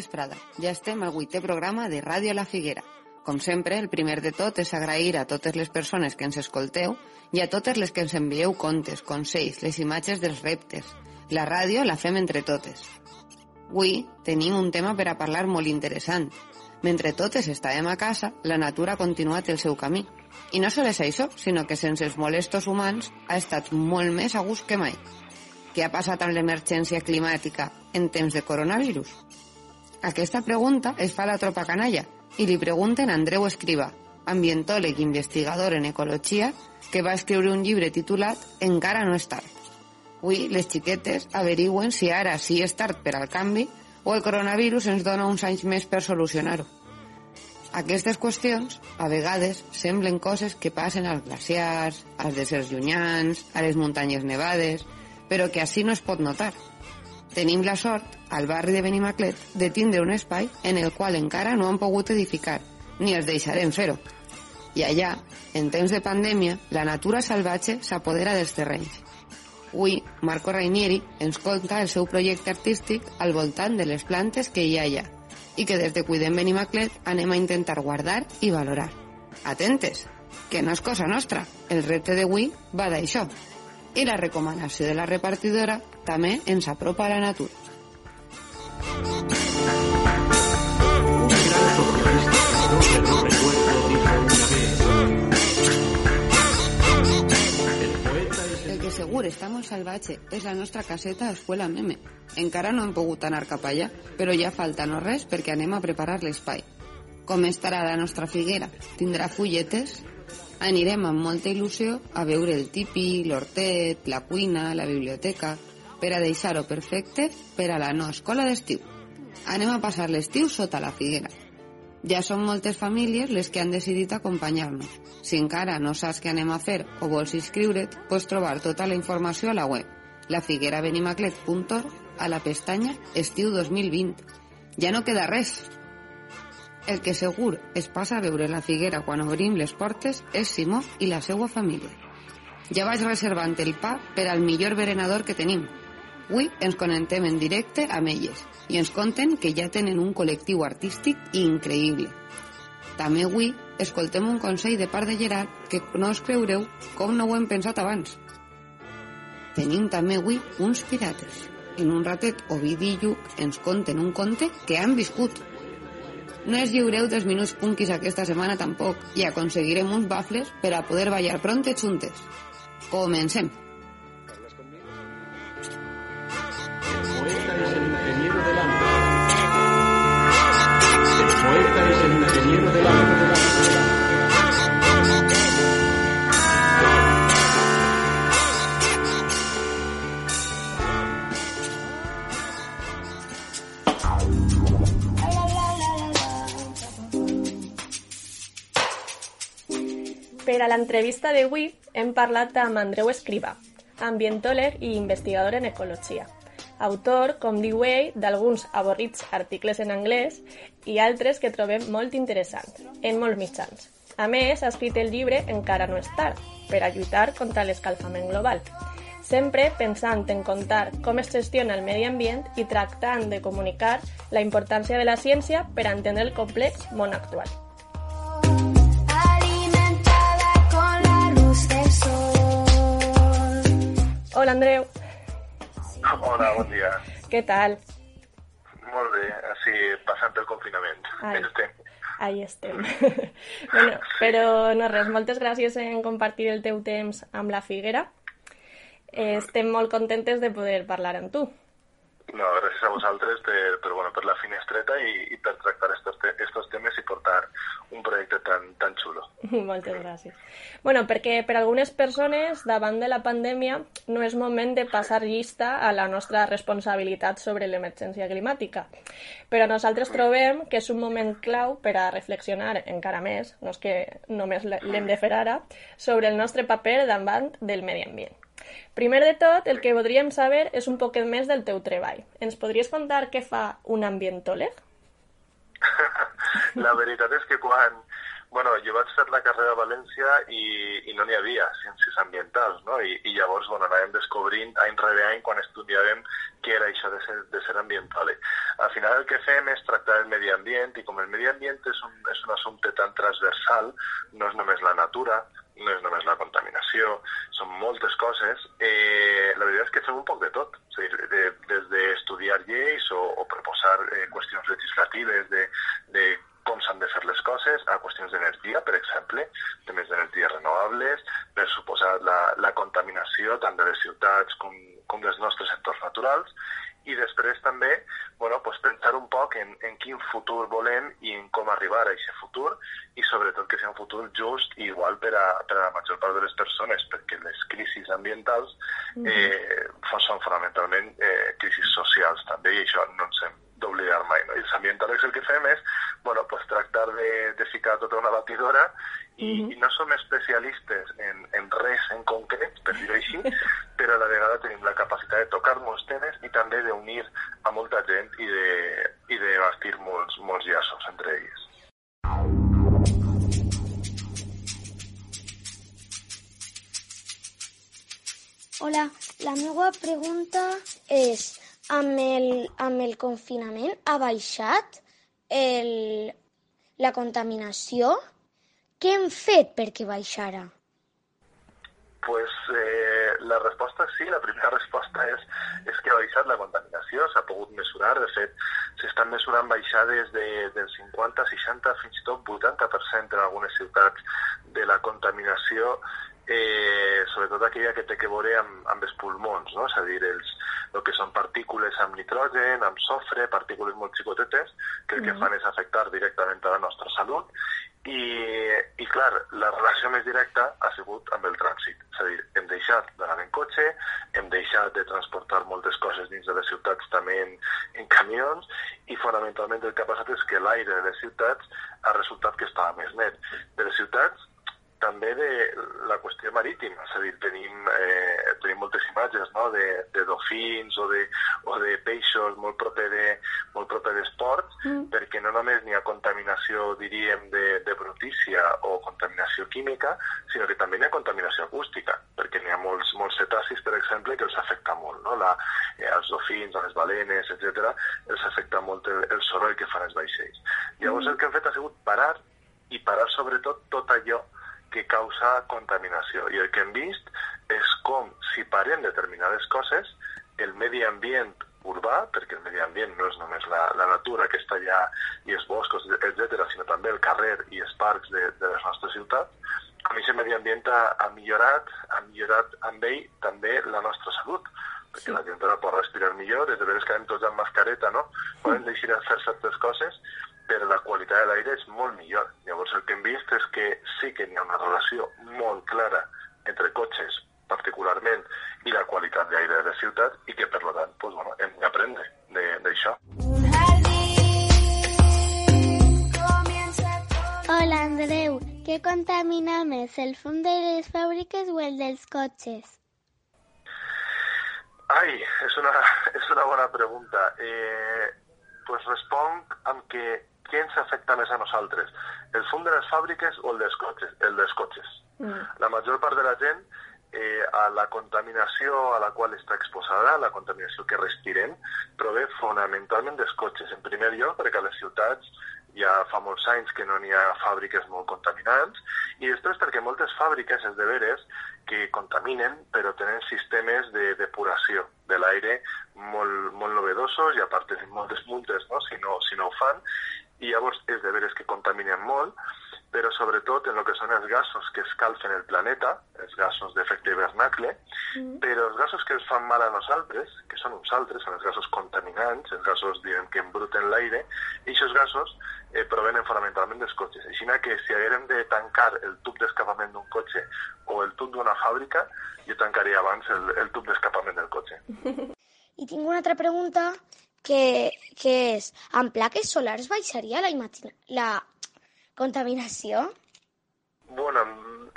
Vesprada. Ja estem al vuitè programa de Ràdio La Figuera. Com sempre, el primer de tot és agrair a totes les persones que ens escolteu i a totes les que ens envieu contes, consells, les imatges dels reptes. La ràdio la fem entre totes. Avui tenim un tema per a parlar molt interessant. Mentre totes estàvem a casa, la natura ha continuat el seu camí. I no sols això, sinó que sense els molestos humans ha estat molt més a gust que mai. Què ha passat amb l'emergència climàtica en temps de coronavirus? Aquesta pregunta es fa a la tropa canalla i li pregunten a Andreu Escriba, ambientòleg i investigador en ecologia, que va escriure un llibre titulat Encara no és tard. Avui les xiquetes averigüen si ara sí és tard per al canvi o el coronavirus ens dona uns anys més per solucionar-ho. Aquestes qüestions, a vegades, semblen coses que passen als glaciars, als deserts llunyans, a les muntanyes nevades, però que així no es pot notar. Tenim la sort, al barri de Benimaclet, de tindre un espai en el qual encara no han pogut edificar, ni els deixarem fer-ho. I allà, en temps de pandèmia, la natura salvatge s'apodera dels terrenys. Avui, Marco Rainieri ens conta el seu projecte artístic al voltant de les plantes que hi ha allà i que des de Cuidem Benimaclet anem a intentar guardar i valorar. Atentes, que no és cosa nostra. El repte d'avui va d'això. I la recomanació de la repartidora també ens apropa a la natura. El que segur està molt salvatge és la nostra caseta a Escuela Meme. Encara no hem pogut anar cap allà, però ja falta no res perquè anem a preparar l'espai. Com estarà la nostra figuera? Tindrà fulletes? Anirem amb molta il·lusió a veure el tipi, l'hortet, la cuina, la biblioteca, per a deixar-ho perfecte per a la no escola d'estiu. Anem a passar l'estiu sota la figuera. Ja són moltes famílies les que han decidit acompanyar-nos. Si encara no saps què anem a fer o vols inscriure't, pots trobar tota la informació a la web lafiguerabenimaclet.org a la pestanya Estiu 2020. Ja no queda res. El que segur es passa a veure la figuera quan obrim les portes és Simó i la seva família. Ja vaig reservant el pa per al millor berenador que tenim. Avui ens connectem en directe amb elles i ens conten que ja tenen un col·lectiu artístic increïble. També avui escoltem un consell de part de Gerard que no us creureu com no ho hem pensat abans. Tenim també avui uns pirates. En un ratet, Ovidi i Lluc ens conten un conte que han viscut. No es lliureu dels minuts punquis aquesta setmana tampoc i aconseguirem uns bafles per a poder ballar pronte juntes. Comencem. poeta es el ingeniero del. Per a l'entrevista d'avui hem parlat amb Andreu Escriba, ambientòleg i investigador en ecologia. Autor, com diu ell, d'alguns avorrits articles en anglès i altres que trobem molt interessants, en molts mitjans. A més, ha escrit el llibre Encara no és tard, per a lluitar contra l'escalfament global, sempre pensant en contar com es gestiona el medi ambient i tractant de comunicar la importància de la ciència per a entendre el complex món actual. Hola, Andreu. Hola, bon dia. Què tal? Molt bé, així passant el confinament. Ai. Estem. Ahí estem. bueno, però no res, moltes gràcies en compartir el teu temps amb la Figuera. Eh, estem molt contentes de poder parlar amb tu. No, gràcies a vosaltres per, per, bueno, per la finestreta i, i per tractar estos, te estos temes i portar un projecte tan, tan xulo. Moltes gràcies. bueno, perquè per algunes persones, davant de la pandèmia, no és moment de passar llista a la nostra responsabilitat sobre l'emergència climàtica. Però nosaltres trobem que és un moment clau per a reflexionar encara més, no és que només l'hem de fer ara, sobre el nostre paper davant del medi ambient. Primer de tot, el que voldríem saber és un poquet més del teu treball. Ens podries contar què fa un ambientòleg? la veritat és que quan, Bueno, jo vaig fer la carrera a València i, i no n'hi havia ciències ambientals, no? I, i llavors, bueno, anàvem descobrint any rere any quan estudiàvem què era això de ser, de ser ambiental. Al final el que fem és tractar el medi ambient i com el medi ambient és un, és un assumpte tan transversal, no és només la natura, no és només la contaminació, són moltes coses, eh, la veritat és que fem un poc de tot. És a dir, de, des d'estudiar lleis o, o proposar eh, qüestions legislatives de, de com s'han de fer les coses, a qüestions d'energia, per exemple, temes d'energies renovables, per suposar la, la contaminació tant de les ciutats com, com dels nostres entorns naturals, i després també bueno, pues pensar un poc en, en quin futur volem i en com arribar a aquest futur i sobretot que sigui un futur just i igual per a, per a la major part de les persones perquè les crisis ambientals eh, són fonamentalment eh, crisis socials també i això no ens hem d'oblidar mai. No? I els ambientòlegs el que fem és bueno, pues tractar de, de ficar tota una batidora i, i no som especialistes en, en res en concret, per dir-ho així, però a la vegada tenim la capacitat de tocar molts temes i també d'unir a molta gent i de, i de bastir molts, molts llaços entre ells. Hola, la meva pregunta és, amb el, amb el confinament ha baixat el, la contaminació? Què hem fet perquè baixara? Pues eh, la resposta sí, la primera resposta és, és que ha baixat la contaminació, s'ha pogut mesurar, de fet s'estan mesurant baixades de, del 50, 60, fins i tot 80% en algunes ciutats de la contaminació, eh, sobretot aquella que té que veure amb, amb els pulmons, no? és a dir, els, el que són partícules amb nitrogen, amb sofre, partícules molt xicotetes, que el que fan és afectar directament a la nostra salut i, i clar, la relació més directa ha sigut amb el trànsit. És a dir, hem deixat d'anar en cotxe, hem deixat de transportar moltes coses dins de les ciutats també en, en camions i fonamentalment el que ha passat és que l'aire de les ciutats ha resultat que estava més net. De les ciutats també de la qüestió marítima, és a dir, tenim, eh, tenim moltes imatges no? de, de dofins o de, o de peixos molt proper de, molt proper d'esports, mm. perquè no només n'hi ha contaminació, diríem, de, de brutícia o contaminació química, sinó que també n'hi ha contaminació acústica, perquè n'hi ha molts, molts cetacis, per exemple, que els afecta molt, no? La, eh, els dofins, les balenes, etc els afecta molt el, el soroll que fan els vaixells. Llavors el que hem fet ha sigut parar i parar sobretot tot allò que causa contaminació. I el que hem vist és com, si parem determinades coses, el medi ambient urbà, perquè el medi ambient no és només la, la natura que està allà i els boscos, etc, sinó també el carrer i els parcs de, de les nostres ciutats, amb aquest medi ambient ha, ha millorat, ha millorat amb ell també la nostra salut, perquè sí. la gent ara pot respirar millor, des de veres que anem tots amb mascareta, no? Podem deixar de fer certes coses, però la qualitat de l'aire és molt millor. Llavors el que hem vist és que sí que hi ha una relació molt clara entre cotxes, particularment, i la qualitat d'aire de les ciutats, i que, per tant, pues, bueno, hem d'aprendre de- d'això. Hola, Andreu. Què contamina més, el fum de les fàbriques o el dels cotxes? Ai, és una, és una bona pregunta. Eh, pues responc amb que què ens afecta més a nosaltres? El fum de les fàbriques o el dels cotxes? El dels cotxes. Mm. La major part de la gent eh, a la contaminació a la qual està exposada, la contaminació que respirem, prové fonamentalment dels cotxes. En primer lloc, perquè a les ciutats ja fa molts anys que no n'hi ha fàbriques molt contaminants, i després perquè moltes fàbriques, és de veres, que contaminen, però tenen sistemes de depuració de l'aire molt, molt novedosos i a part tenen moltes multes no? si, no, si no ho fan, i llavors és de veres que contaminen molt, però sobretot en el que són els gasos que escalfen el planeta, els gasos d'efecte hivernacle, mm. però els gasos que ens fan mal a nosaltres, que són uns altres, són els gasos contaminants, els gasos diguem, que embruten l'aire, i aquests gasos eh, provenen fonamentalment dels cotxes. Així que si haguérem de tancar el tub d'escapament d'un cotxe o el tub d'una fàbrica, jo tancaria abans el, el tub d'escapament del cotxe. I tinc una altra pregunta que, és, amb plaques solars baixaria la, imagina- la contaminació? Bueno, mm,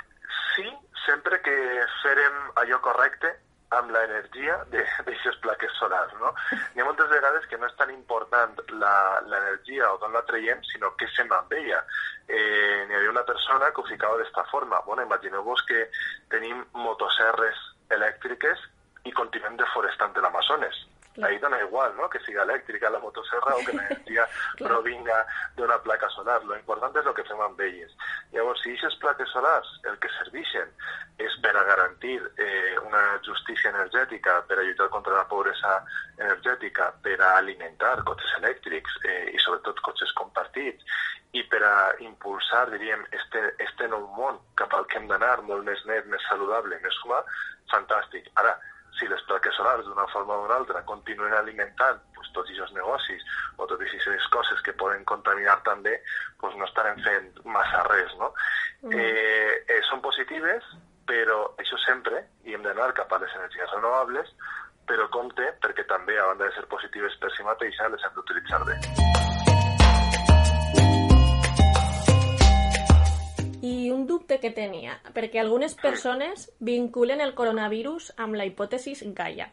sí, sempre que farem allò correcte amb l'energia d'aquestes plaques solars, no? Hi ha moltes vegades que no és tan important l'energia o d'on la traiem, sinó què fem amb ella. Eh, n'hi havia una persona que ho ficava d'esta forma. Bueno, imagineu-vos que tenim motosserres elèctriques i continuem deforestant l'Amazones Clar. Ahí dona igual, ¿no? Que siga elèctrica la motosserra o que l'energia provinga d'una placa solar. Lo important és el que fem amb elles. Llavors, si aquestes plaques solars el que serveixen és per a garantir eh, una justícia energètica, per a lluitar contra la pobresa energètica, per a alimentar cotxes elèctrics eh, i sobretot cotxes compartits, i per a impulsar, diríem, este, este nou món cap al que hem d'anar, molt més net, més saludable, més humà, fantàstic. Ara, si les plaques solars d'una forma o d'una altra continuen alimentant pues, tots aquests negocis o totes aquestes coses que poden contaminar també, pues, no estarem fent massa res, no? Mm. Eh, eh, són positives, però això sempre, i hem d'anar cap a les energies renovables, però compte perquè també, a banda de ser positives per si mateixa, les hem d'utilitzar bé. Dubte que tenia, perquè algunes persones vinculen el coronavirus amb la hipòtesis Gaia,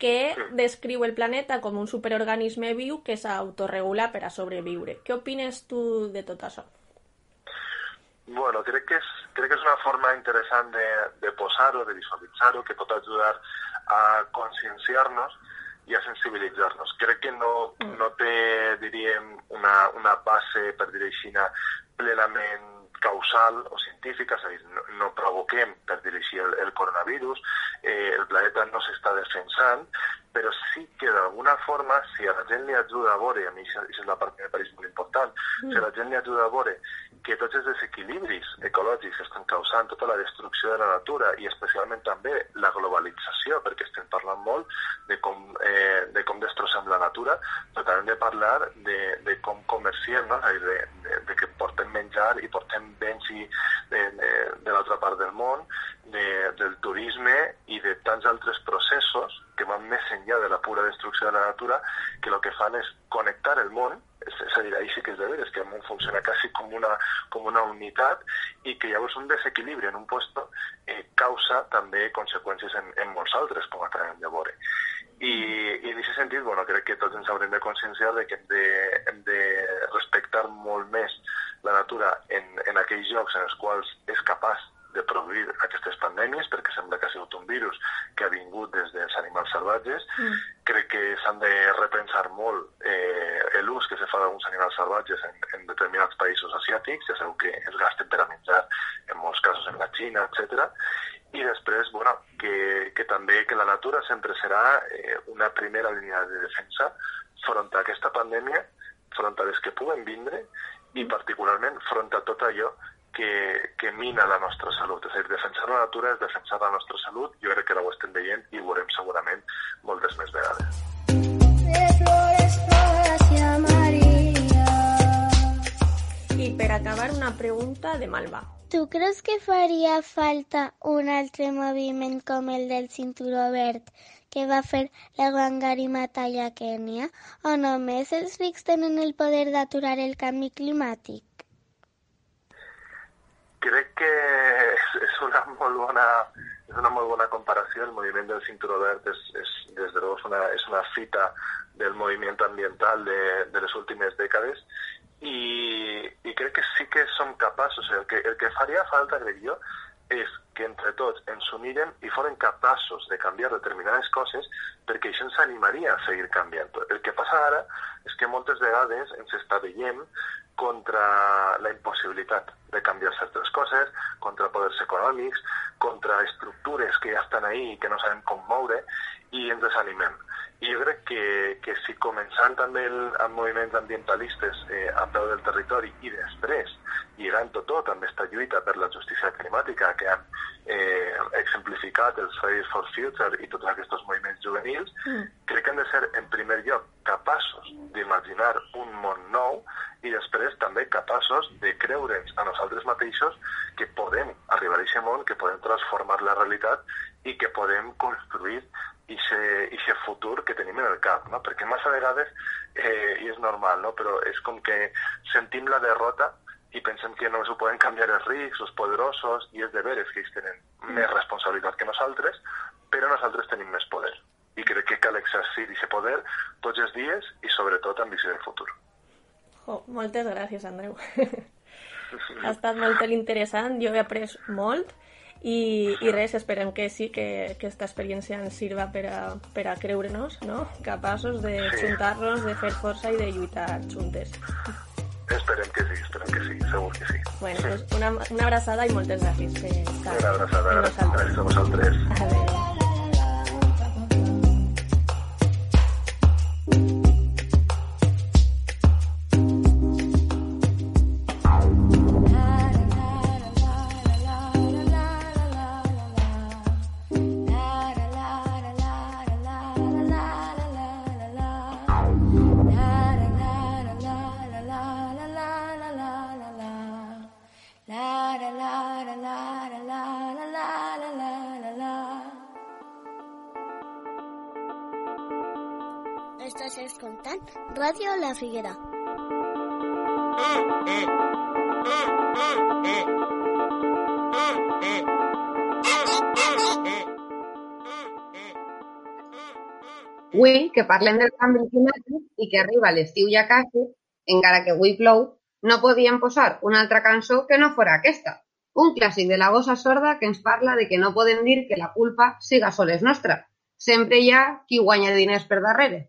que descriu el planeta com un superorganisme viu que s'autoregula per a sobreviure. Què opines tu de tot això? Bueno, crec que és, crec que és una forma interessant de, de posar-ho, de visualitzar-ho, que pot ajudar a conscienciar-nos i a sensibilitzar-nos. Crec que no, no té, diríem, una, una base, per dir així, plenament causal o científica, és a dir, no, no provoquem, per dir així, el, el coronavirus, eh, el planeta no s'està defensant, però sí que d'alguna forma, si a la gent li ajuda a veure, a mi això és la part que me pareix molt important, mm. si a la gent li ajuda a veure que tots els desequilibris ecològics estan causant tota la destrucció de la natura i especialment també la globalització, perquè estem parlant molt de com, eh, de com destrossem la natura, però també de parlar de, de com comerciem, no? de, de, de que portem menjar i portem béns i de, de, de l'altra part del món, de, del turisme i de tants altres processos que van més enllà de la pura destrucció de la natura, que el que fan és connectar el món és, a dir, ahí sí que és de veres que el món funciona quasi com una, com una unitat i que llavors un desequilibri en un puesto eh, causa també conseqüències en, en molts altres, com acabem de veure. I, i en aquest sentit, bueno, crec que tots ens haurem de conscienciar de que hem de, hem de respectar molt més la natura en, en aquells llocs en els quals és capaç de produir aquestes pandèmies, perquè sembla que ha sigut un virus que ha vingut des dels animals salvatges. Mm. Crec que s'han de repensar molt eh, l'ús que se fa d'alguns animals salvatges en, en determinats països asiàtics, ja sabeu que es gasten per a menjar en molts casos en la Xina, etc. I després, bueno, que, que també que la natura sempre serà eh, una primera línia de defensa front a aquesta pandèmia, front a les que puguen vindre i particularment front a tot allò que, que mina la nostra salut. És a dir, defensar la natura és defensar la nostra salut. Jo crec que ara ho estem veient i ho veurem segurament moltes més vegades. I per acabar, una pregunta de Malva. Tu creus que faria falta un altre moviment com el del cinturó verd que va fer la Wangari Maathai a Kènia? O només els rics tenen el poder d'aturar el canvi climàtic? Crec que és, és una molt bona és una molt bona comparació. El moviment del cinturó verd és, és des de llavors una, és una fita del moviment ambiental de, de les últimes dècades i, i crec que sí que som capaços, el que, el que faria falta, crec jo, és que entre tots ens unirem i foren capaços de canviar determinades coses perquè això ens animaria a seguir canviant. El que passa ara és que moltes vegades ens està veient contra la impossibilitat de canviar certes coses, contra poders econòmics, contra estructures que ja estan ahí i que no sabem com moure, i ens desanimem. I jo crec que, que si començant també el, amb moviments ambientalistes eh, a peu del territori i després lligant-ho tot amb aquesta lluita per la justícia climàtica que han eh, exemplificat els Fridays for Future i tots aquests moviments juvenils, mm. crec que hem de ser en primer lloc capaços d'imaginar un món nou i després també capaços de creure'ns a nosaltres mateixos que podem arribar a aquest món, que podem transformar la realitat i que podem construir aquest futur que tenim en el cap, no? perquè massa vegades, eh, i és normal, no? però és com que sentim la derrota i pensem que no s'ho poden canviar els rics, els poderosos, i és de veres que ells tenen mm. més responsabilitat que nosaltres, però nosaltres tenim més poder. I crec que cal exercir aquest poder tots els dies i sobretot amb visió del futur. Oh, moltes gràcies, Andreu. ha estat molt interessant, jo he après molt i, i res, esperem que sí, que, que aquesta experiència ens sirva per a, per a creure-nos, no? capaços de juntar-nos, de fer força i de lluitar juntes. Esperem que sí, esperem que sí, segur que sí. Bueno, pues una, una abraçada i moltes gràcies estar Una abraçada, gràcies a vosaltres. Adéu. Escoltant Ràdio La Figuera. Avui, que parlem del canvi climàtic i que arriba l'estiu ja quasi, encara que avui plou, no podíem posar una altra cançó que no fora aquesta. Un clàssic de la gossa sorda que ens parla de que no podem dir que la culpa siga soles nostra. Sempre hi ha qui guanya diners per darrere.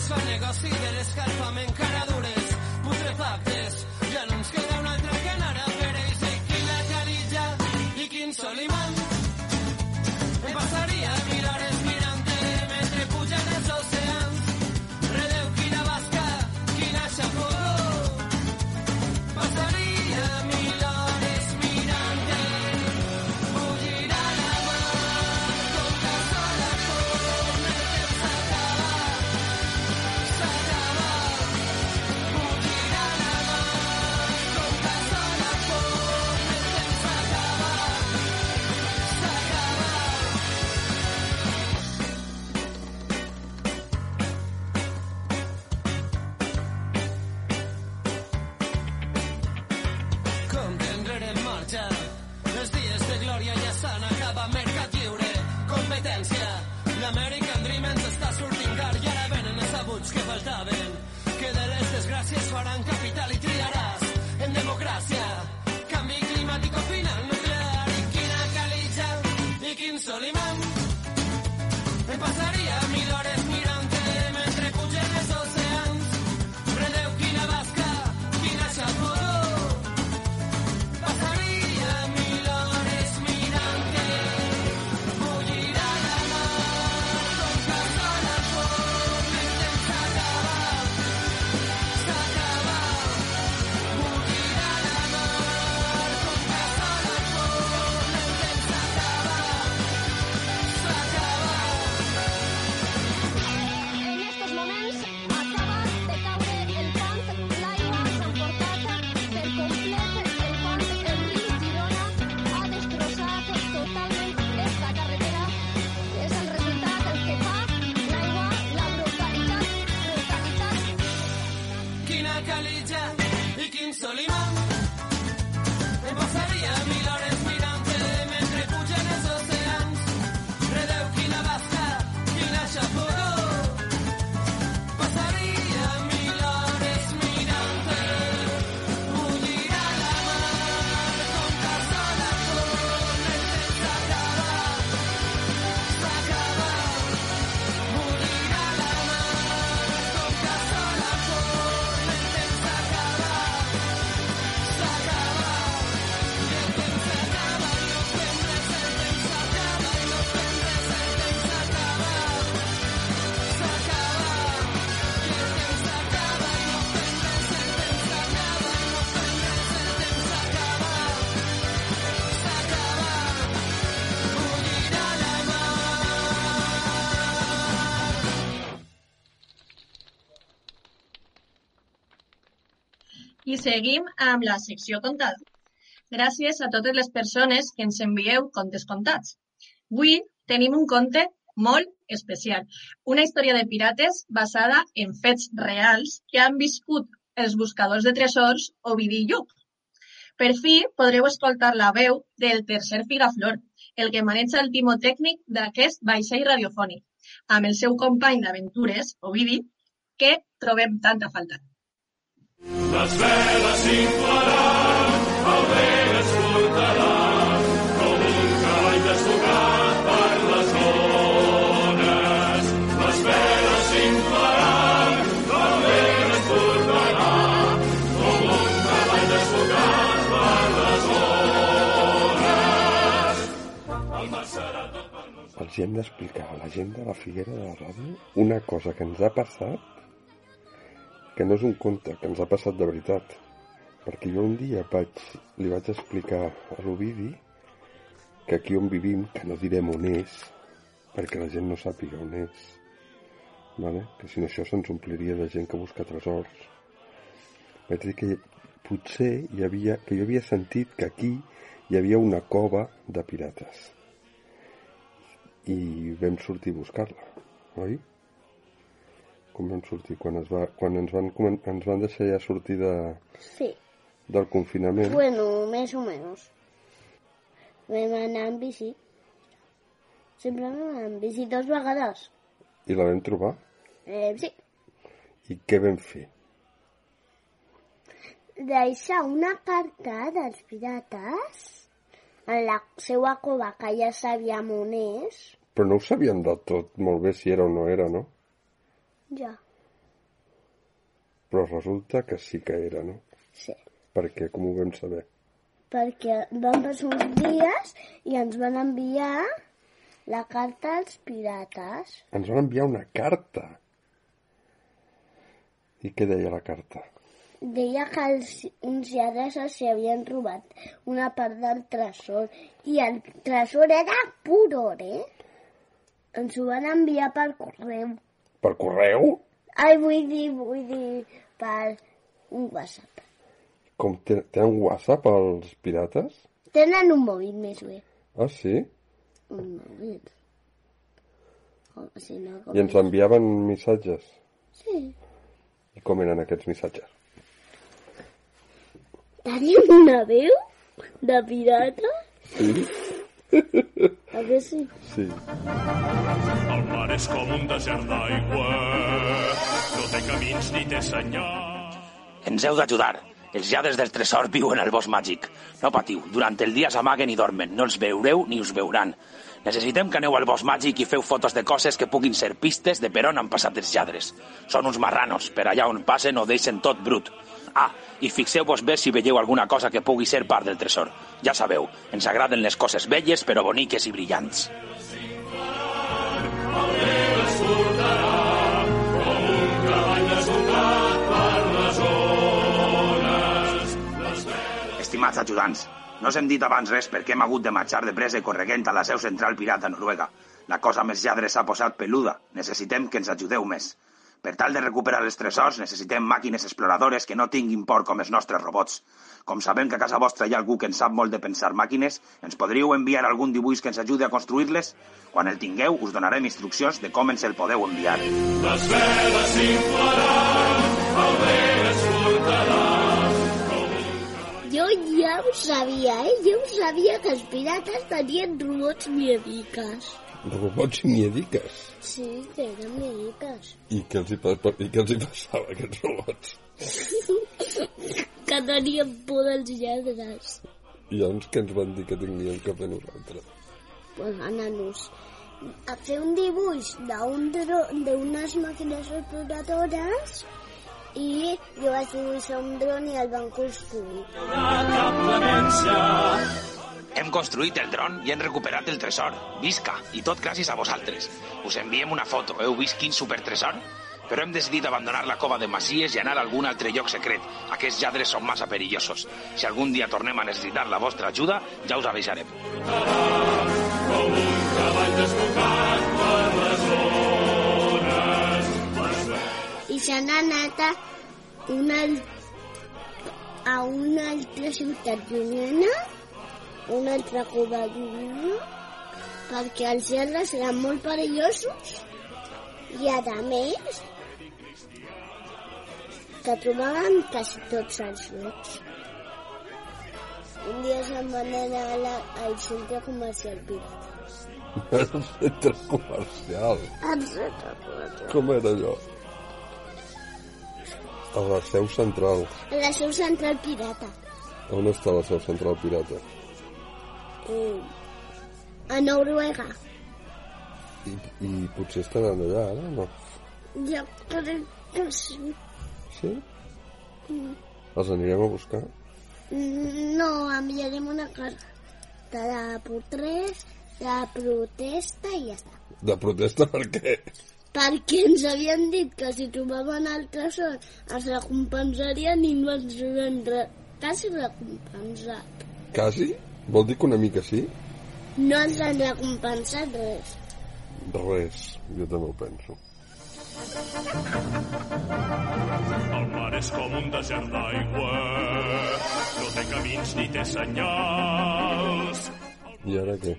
hi fa negoci de l'escalfament caradures, putrefactes, L'American Dream ens està sortint car i ara venen els abuts que faltaven. Que de les desgràcies faran capital i triaràs seguim amb la secció contada. Gràcies a totes les persones que ens envieu contes contats. Avui tenim un conte molt especial. Una història de pirates basada en fets reals que han viscut els buscadors de tresors Ovidi i. Per fi podreu escoltar la veu del tercer Figaflor, el que maneja el timó tècnic d'aquest vaixell radiofònic, amb el seu company d'aventures, Ovidi, que trobem tanta falta. Les veles s'inflaran, el vent es portarà, com un cavall desfocat per les ones. Les veles s'inflaran, el vent es portarà, com un cavall desfocat per les ones. El mar serà tot per nosaltres. Els hem d'explicar a la gent de la Figuera de la Ràdio una cosa que ens ha passat que no és un conte, que ens ha passat de veritat. Perquè jo un dia vaig, li vaig explicar a l'Ovidi que aquí on vivim, que no direm on és, perquè la gent no sàpiga on és, vale? que si no això se'ns ompliria de gent que busca tresors. Vaig dir que potser hi havia, que jo havia sentit que aquí hi havia una cova de pirates i vam sortir a buscar-la, oi? Com vam sortir? Quan, es va, quan ens, van, ens van deixar ja sortir de, Sí. del confinament, Bueno, més o menys. Vam anar en bici. Sempre vam anar en bici dues vegades. i la vam trobar. Eh, sí. I què vam fer? Deixar una carta dels pirates en la seva cova, que ja sabíem on és. Però no ho sabíem del tot molt bé si era o no era, no? Ja. Però resulta que sí que era, no? Sí. Perquè com ho vam saber? Perquè van passar uns dies i ens van enviar la carta als pirates. Ens van enviar una carta. I què deia la carta? Deia que els, uns lladres s'hi havien robat una part del tresor i el tresor era pur or, eh? Ens ho van enviar per correu. Per correu? Ai, vull dir, vull dir, per un WhatsApp. Com te- tenen WhatsApp els pirates? Tenen un mòbil més bé. Ah, sí? Un mòbil. O, si no, com I ens enviaven missatges. Sí. I com eren aquests missatges? Tenim una veu de pirata? Sí? A que sí? Sí. El mar és com un desert d'aigua, no té camins ni té senyal. Ens heu d'ajudar. Els lladres del tresor viuen al bosc màgic. No patiu, durant el dia s'amaguen i dormen. No els veureu ni us veuran. Necessitem que aneu al bosc màgic i feu fotos de coses que puguin ser pistes de per on han passat els lladres. Són uns marranos, per allà on passen ho deixen tot brut. Ah, i fixeu-vos bé si veieu alguna cosa que pugui ser part del tresor. Ja sabeu, ens agraden les coses velles però boniques i brillants. Estimats ajudants, no us hem dit abans res perquè hem hagut de marxar de pressa i correguent a la seu central pirata noruega. La cosa més lladre s'ha posat peluda. Necessitem que ens ajudeu més. Per tal de recuperar els tresors, necessitem màquines exploradores que no tinguin por com els nostres robots. Com sabem que a casa vostra hi ha algú que en sap molt de pensar màquines, ens podríeu enviar algun dibuix que ens ajudi a construir-les? Quan el tingueu, us donarem instruccions de com ens el podeu enviar. Les veles s'inflaran, el vent es portarà. Jo ja ho sabia, eh? Jo ho sabia que els pirates tenien robots miediques. Robots miediques. Sí, que eren miediques. I què els hi, i què els hi passava a aquests robots? Que tenien por dels lladres. I llavors què ens van dir que tinguíem que fer nosaltres? Pues anar-nos a fer un dibuix d'unes màquines exploradores i jo vaig dibuixar un dron i el van construir. Hem construït el dron i hem recuperat el tresor. Visca! I tot gràcies a vosaltres. Us enviem una foto. Heu vist quin supertresor? Però hem decidit abandonar la cova de Masies i anar a algun altre lloc secret. Aquests lladres són massa perillosos. Si algun dia tornem a necessitar la vostra ajuda, ja us avisarem. I se n'ha anat a una... a una altra ciutat llunyana, una altra cova perquè els lladres eren molt perillosos i a més que trobaven quasi tots els llocs. Un dia se'n van anar a la, al centre comercial pirata. El centre comercial. Al centre comercial. Com era allò? A la seu central. A la seu central pirata. On està la seu central pirata? Mm. A Noruega. I, i potser estaran allà, ara, no? Jo crec que sí. Sí? Mm. Els anirem a buscar? No, enviarem una carta de protest, de protesta i ja està. De protesta per què? Perquè ens havien dit que si trobaven el tresor els recompensarien i no ens han re... quasi recompensat. Quasi? Vol dir que una mica sí? No ens han recompensat res. Res, jo també ho penso. El mar és com un desert d'aigua, no té camins ni té senyals. I ara què?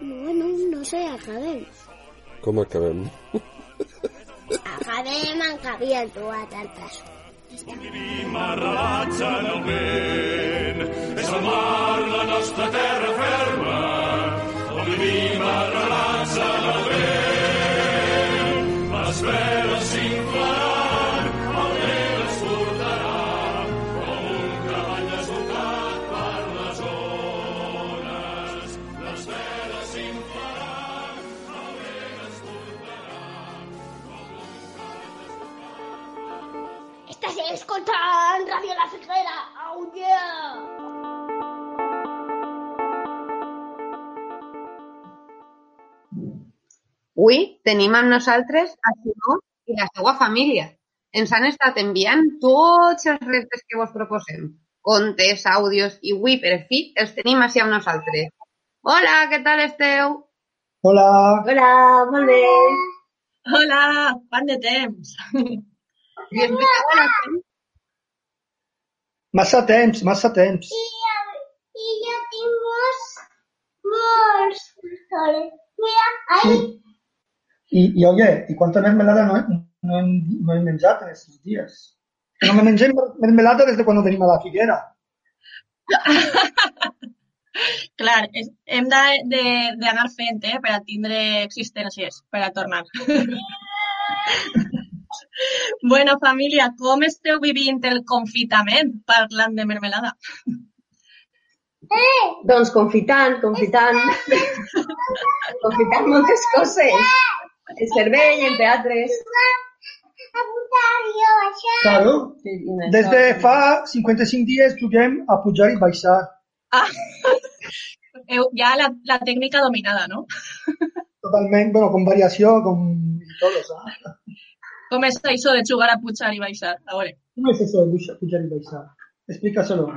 Bueno, no sé, acabem. Com acabem? Acabem en que havien trobat el tresor. Vivim arrelats en el vent, és el mar la nostra terra ferma, on vivim arrelats Avui tenim amb nosaltres a Simó i la seva família. Ens han estat enviant tots els reptes que vos proposem. Contes, àudios i avui, per fi, els tenim així amb nosaltres. Hola, què tal esteu? Hola, Hola, molt bé. Hola, quant de temps. I us a massa temps, massa temps. I, i jo tinc molts, molts. Mira, ai, I, i oye, i quanta mermelada no, he- no, hem, no he menjat en aquests dies? No me mengem mermelada des de quan tenim a la figuera. Clar, és, hem d'anar fent, eh, per a tindre existències, per a tornar. bueno, família, com esteu vivint el confitament parlant de mermelada? Doncs confitant, confitant. confitant moltes coses. En cervell, en teatres. això. Claro, Sí, i des això. de fa 55 dies juguem a pujar i baixar. Ah, ja la, la tècnica dominada, no? Totalment, bueno, con variació, con todo, ¿sabes? Com és això de jugar a pujar i baixar? A veure. ¿Cómo es eso de pujar- y baixar? Explícaselo.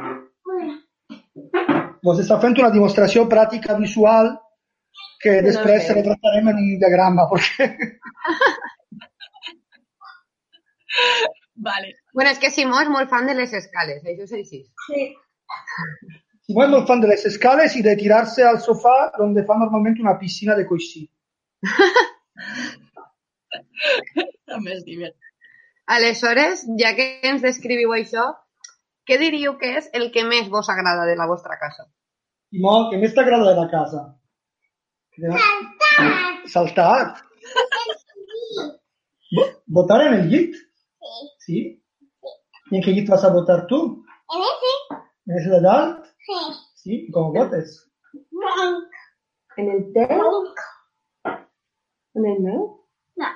Vos està fent una demostració pràctica visual que després sé. se retratarem en un diagrama, perquè Vale. Bueno, és que Simó és molt fan de les escales, això és així. Sí. Simón es molt fan de les escales i de tirarse al sofà donde fa normalment una piscina de coixí. També és divert. Aleshores, ja que ens descriviu això, què diríeu que és el que més vos agrada de la vostra casa? Simó, què més t'agrada de la casa? Saltar. Bo- Botar en el llit? Sí. Sí? I en qué llit vas a botar tú? En ese, ¿En ese de dalt? sí. Sí, ¿y cómo botes? Blanc. En el teu, en el meu No.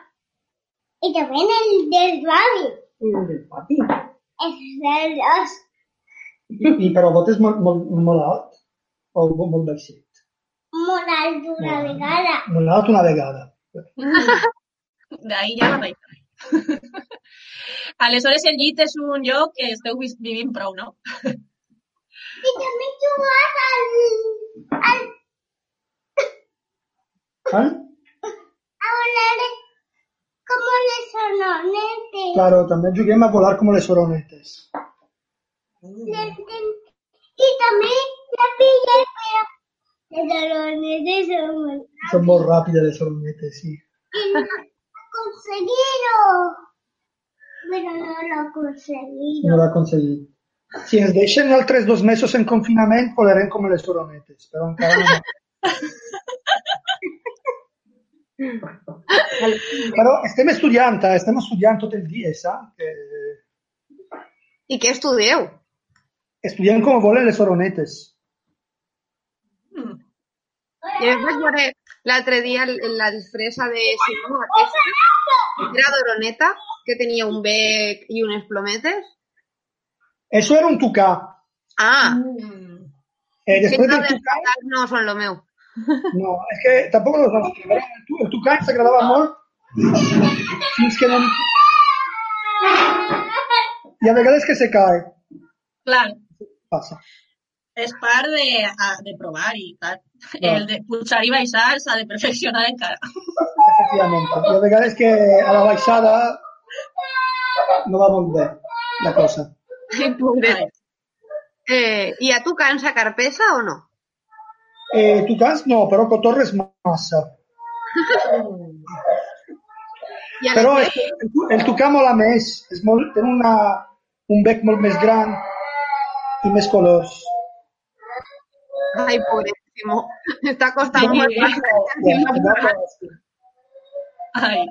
Y también el del i en el del pati. Es el dos. I, i però botes molt, molt, molt alt? O molt, molt baixet? Molt alt una vegada. Molt alt una vegada. D'ahir ja no veig. Aleshores, el llit és un lloc que esteu vivint prou, no? Y también jugar al, al, ¿Ah? a volar como los sononetes. Claro, també juguem a volar com les oronetes. Y también la pilla de Son molt ràpides les oronetes, sí. y no lo he conseguido. Pero no lo conseguido. No l'ha aconseguit. Si ens deixen altres dos mesos en confinament, volarem com les oronetes, però encara no. Però estem estudiant, eh? estem estudiant tot el dia, saps? Que I què estudieu? estudiem com volen les oronetes. Jo vaig veure l'altre dia l- la disfressa de Simó, aquesta, que era d'oroneta, que tenia un bec i unes plometes. Eso era un tucà. Ah, Eh, después que del no, tucà, no són lo meu. no, és que tampoc los vamos a explicar. El, tu- el tucà ens agradava molt fins que no... I a vegades que se cae. Clar, Passa. És part de, a- de provar i tal. El de pujar i baixar s'ha de perfeccionar encara. Efectivament. I a vegades que a la baixada no va molt bé la cosa. Pobret. Eh, I a tu cansa carpesa o no? Eh, tucans no, però cotorres massa. Però és el, tu- el tucà mola més. És molt, té una, un bec molt més gran i més colors. Simó. Està costant Sí. molt. Ai.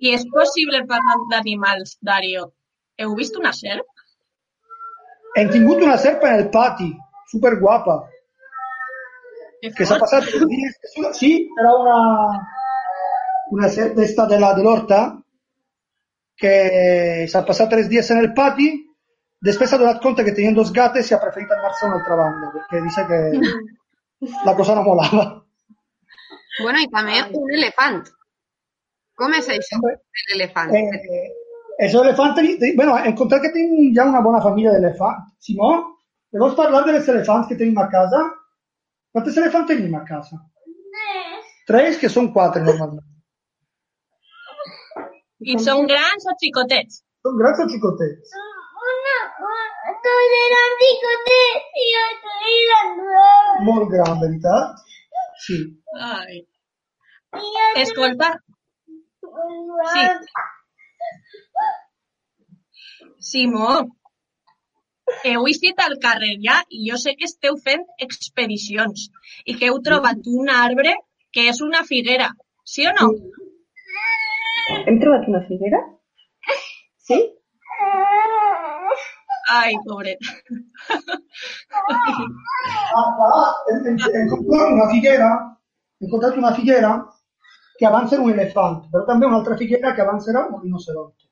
I és possible parlar d'animals, Dario. Heu vist una serp? Hem tingut una serpa en el pati, super guapa, Que s'ha passat tres dies. Sí, era una, una serp d'esta de la de l'horta, que s'ha passat tres dies en el pati, després s'ha donat compte que tenien dos gates i ha preferit anar-se a una altra banda, perquè dice que la cosa no molava. Bueno, i també un elefant. Com és això, l'elefant? Eh, això elefant, bueno, he encontrat que tenim ja una bona família d'elefants. Simó, me vols parlar dels elefants que tenim a casa? Quantes elefants tenim a casa? Tres, que són quatre normalment. I són grans o xicotets? Són grans o xicotets? Molt gran, veritat? Sí. Ai. Escolta, sí. Simó, heu eixit al carrer ja i jo sé que esteu fent expedicions i que heu trobat un arbre que és una figuera, sí o no? Hem trobat una figuera? Sí? Ai, pobret. Ah, clar, hem, hem, hem encontrat una figuera, hem encontrat una figuera que abans era un elefant, però també una altra figuera que abans era un rinoceronte.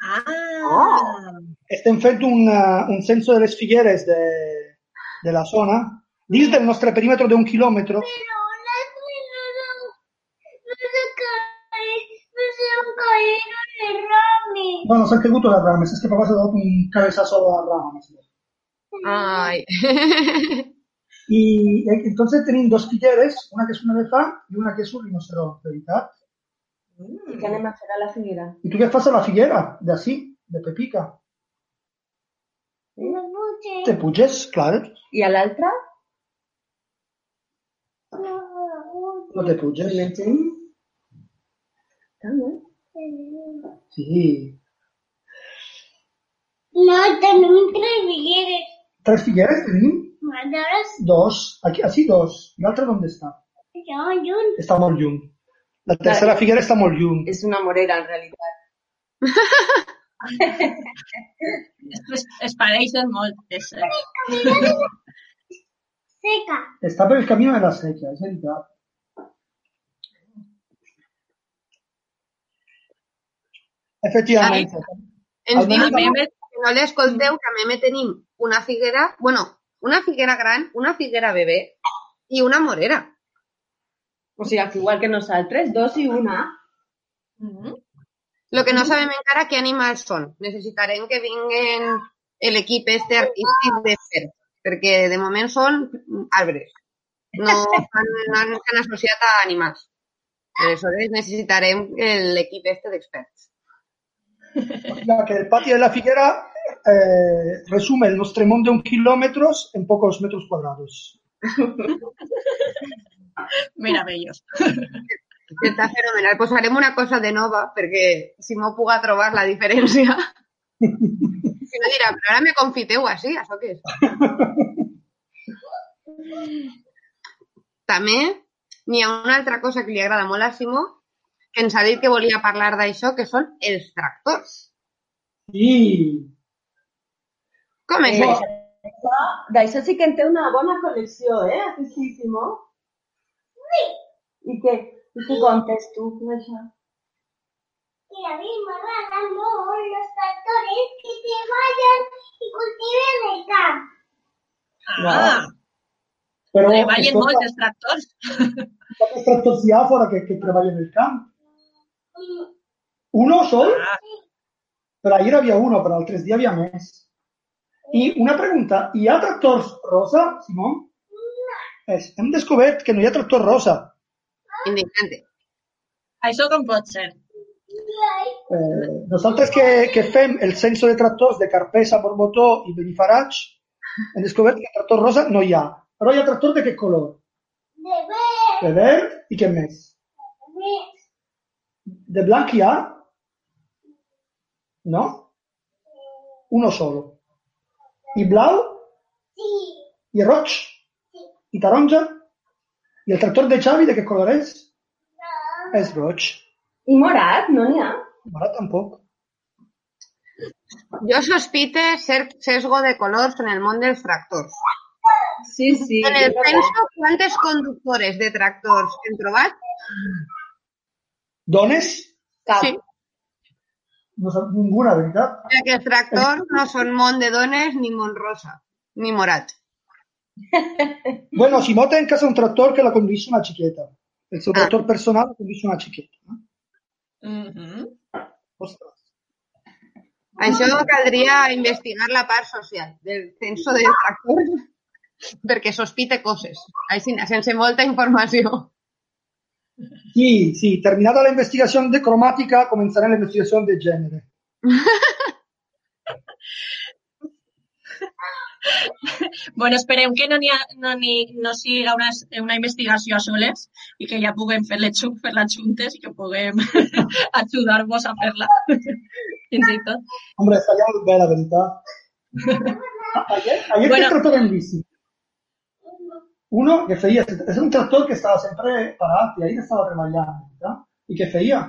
Ah, Estem fent un, uh, un censo de les figueres de, de la zona, dins del nostre perímetre d'un quilòmetre, Pero rami. Bueno, s'han caigut les rames, és que papà s'ha donat un cabezazo a la rama. més bé. Ai. I eh, entonces tenim dos figueres, una que és un elefant i una que és un rinoceronte, veritat? I què anem a fer a la figuera? I tu què fas a la figuera? D'ací, de Pepica. No pude. Te puges, clar, I a l'altra? no te puges. Mengem? També. Sí. No, tenemos tres figueres. Tres figueres tenim? Mandaras, Dos. Aquí, así dos. L'altra on està? yo, yo. Està molt lluny. La tercera figuera està molt lluny. És una morera, en realitat. es, es pareixen molt. És, Seca. Està per el camí de la seca, és veritat. Efectivament. Ens diu Almenys que no l'escolteu, que a Meme tenim una figuera, bueno, una figuera gran, una figuera bebè i una morera. O sigui, que igual que nosaltres, dos i una. Lo que no sabem encara què animals són. Necessitarem que vinguen l'equip este artístic de fer, perquè de moment són arbres. No han, no han- s'han associat a animals. Aleshores necessitarem l'equip este d'experts. La que el pati de la figuera eh, resume el nostre món d'un quilòmetres en pocos metros quadrados. Meravellós. Està fenomenal. Posarem una cosa de nova perquè Simó puga trobar la diferència. Si no dirà, però ara me confiteu així, això què és? També n'hi ha una altra cosa que li agrada molt a Simó, que ens ha dit que volia parlar d'això, que són els tractors. Sí. Com és Eh, això? D'això- D'això sí que en té una bona col·lecció, eh? Aquí sí, Simó? Sí. I què? I què contes tu d'això? Que a mí me agradan molt los tractores que vayan y cultiven el camp. Ah, Però treballen molt els tractors. quants tractors hi ha fora que, que treballen el camp? Uno sol? Però ahir havia uno, però altres dies havia més. I una pregunta, hi ha tractors rosa, Simó? És, hem descobert que no hi ha tractor rosa. Indignante. Això com pot ser? Eh, nosaltres que, que fem el censo de tractors de Carpesa, Borbotó i Benifarig, hem descobert que tractor rosa no hi ha. Però hi ha tractor de què color? De ver, De verd i què més? ver, De blanc hi ha? No? Uno solo. I blau? sí, I roig? I taronja? I el tractor de Xavi de què color és? És roig. I morat, no n'hi ha? Morat tampoc. Jo sospite cert sesgo de colors en el món dels tractors. Sí, sí. En el censo, quantes conductores de tractors hem trobat? Dones? Cap. Sí. No sap ninguna, veritat. Perquè els tractors no són món de dones ni món rosa, ni morat. Bueno, Simó té en casa un tractor que la condueix una xiqueta. El seu tractor personal la condueix una xiqueta. No? Mhm. Ostres. Això caldria investigar la part social del censo de tractors perquè sospite coses, així, sense molta informació. Sí, sí, terminada la investigació de cromàtica, començarà la investigació de gènere. Bueno, esperem que no, ha, no, ni, no siga una, una investigació a soles i que ja puguem fer-la fer juntes i que puguem ajudar-vos a fer-la. Fins i tot. Hombre, estaria molt bé, la veritat. Ayer, ayer Bueno. tractor en bici. Uno que feia, és un tractor que estava sempre parat i ahir estava treballant, ¿verdad? I què feia?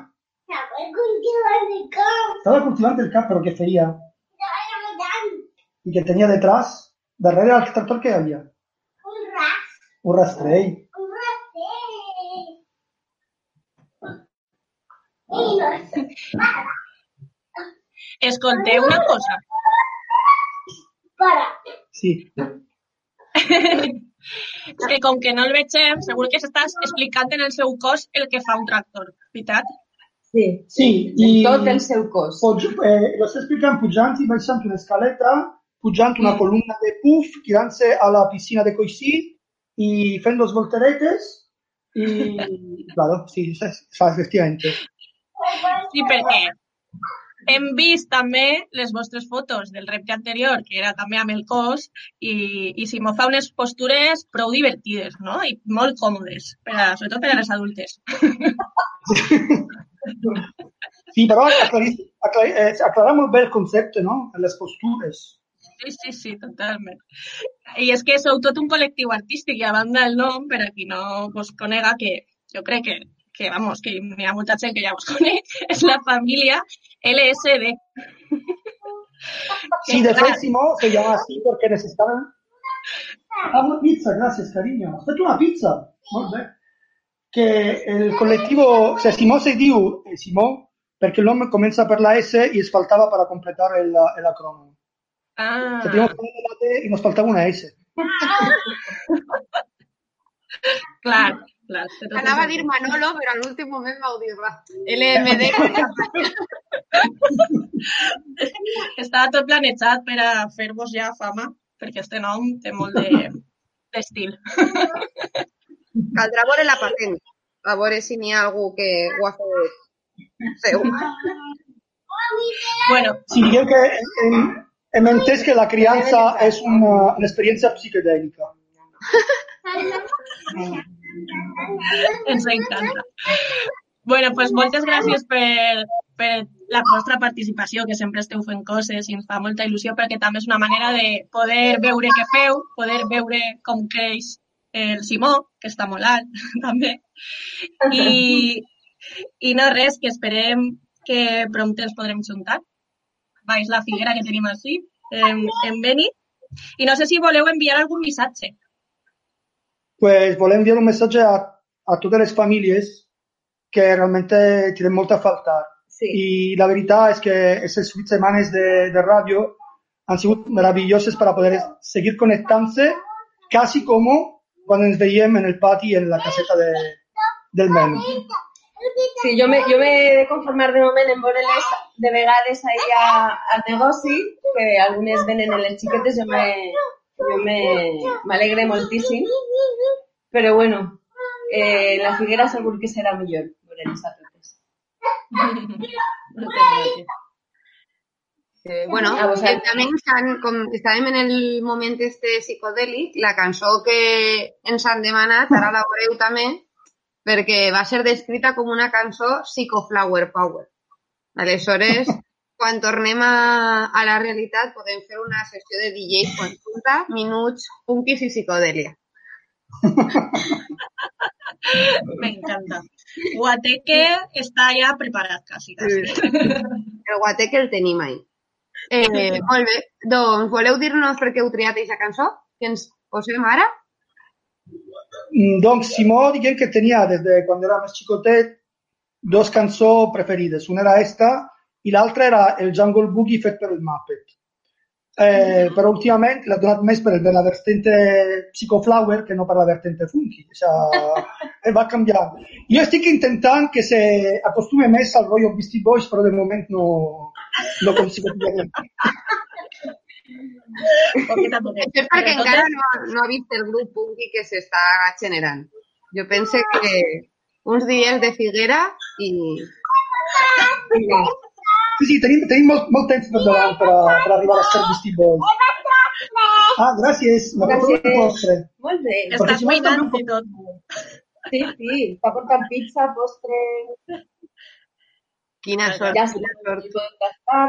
estava cultivant el camp. Estava cultivant el camp, però què feia? Estava treballant I que tenia detrás, darrere del tractor que hi havia? un ras, Un rastrell. un raster. I no sé, Escolteu una cosa. para. Sí. És que com que no el vegem, segur que s'estàs explicant en el seu cos el que fa un tractor, veritat? Sí. Sí, En i... tot el seu cos. Puig, eh, lo estic explicant pujant i baixant una escaleta, pujant una Mm. columna de puf, tirant-se a la piscina de coixí i fent dos volteretes i... Claro, sí, efectivamente. Sí, perquè hem vist també les vostres fotos del repte anterior, que era també amb el cos, i, i si m'ho fa unes postures prou divertides, no? I molt còmodes, per a, sobretot per a les adultes. Sí, però aclarir, aclarir, eh, aclarar molt bé el concepte, no? Les postures. Sí, sí, sí, totalment. I és que sou tot un col·lectiu artístic i a banda del nom, per a qui no vos conega, que jo crec que, que vamos, que hi ha molta gent que ja vos conec, és la família LSD. Sí, de fet, Simó se llama así porque necesitaban... Ah, una pizza, gracias, cariño. Has fet una pizza. Molt bé. Que el col·lectiu... O sea, Simó se diu eh, Simó perquè el nom comença per la S i es faltava per a completar el, el acrònim. Ah, Se teníamos que poner la T i nos faltava una S. clar, clar. té tot el Anava a sentit. dir Manolo, però a l'últim moment vau dir va. LMD. Estava tot planejat per a fer-vos ja fama, perquè este nom té molt de-. Caldrà veure la patent, a veure si n'hi ha algú que ho ha fet seu. Bueno, Si diguem que en, en, Hem entès que la criança és una, una experiència psicodèlica. Ens encanta. Bueno, pues moltes gràcies per, per la vostra participació, que sempre esteu fent coses i ens fa molta il·lusió perquè també és una manera de poder veure què feu, poder veure com creix el Simó, que està molt alt, també. I, i no res, que esperem que prompte ens podrem juntar. Baix la figuera que tenim així, en, en Beni. I no sé si voleu enviar algun missatge. Pues volem enviar un missatge a, a totes les famílies que realment tienen molta falta. Sí. I la veritat és que aquestes vuit setmanes de, de ràdio han sigut meravelloses para poder seguir connectant-se quasi com quan ens veiem en el pati en la caseta de, del menú. Sí, jo me, jo m'he de conformar de moment en veure-les de vegades ahí a, al negoci, que algunes venen en les xiquetes, jo me, jo me, m'alegre moltíssim. Però bueno, eh, la figuera segur que serà millor veure-les a totes. Eh, bueno, A eh, estan, com estàvem en el moment este psicodèlic, la cançó que ens han demanat, ara la veureu també, perquè va ser descrita com una cançó psicoflower power. Aleshores, quan tornem a, a la realitat, podem fer una sessió de DJs conjunta, minuts, punkis i psicodèlia. M'encanta. Guateque està ja preparat, quasi, quasi. El guateque el tenim ahí. Eh, molt bé, doncs voleu dir-nos per què heu triat aquesta cançó? Que ens posem ara? Mm, Doncs Simó, diguem que tenia des de quan era més xicotet dos cançons preferides. Una era esta i l'altra era el Jungle Boogie fet per el Muppet. Eh, però últimament l'ha donat més per, per la vertente Psychoflower que no per la vertente funky. O sea, va canviar. Jo estic intentant que se acostume més al rotllo Beastie Boys, però de moment no, no consigo. Això és perquè encara no, no ha vist el grup punky que s'està generant. Jo pense que uns dies de figuera i... i. Sí, sí, tenim, tenim molt, molt temps per davant per, a, per arribar a ser Beastie Boys. Ah, gràcies. La Gràcies. postre. Molt bé. Perquè si vols també un i tot. Sí, sí, està portant pizza, postre... Quina sort. Ja pot gastar.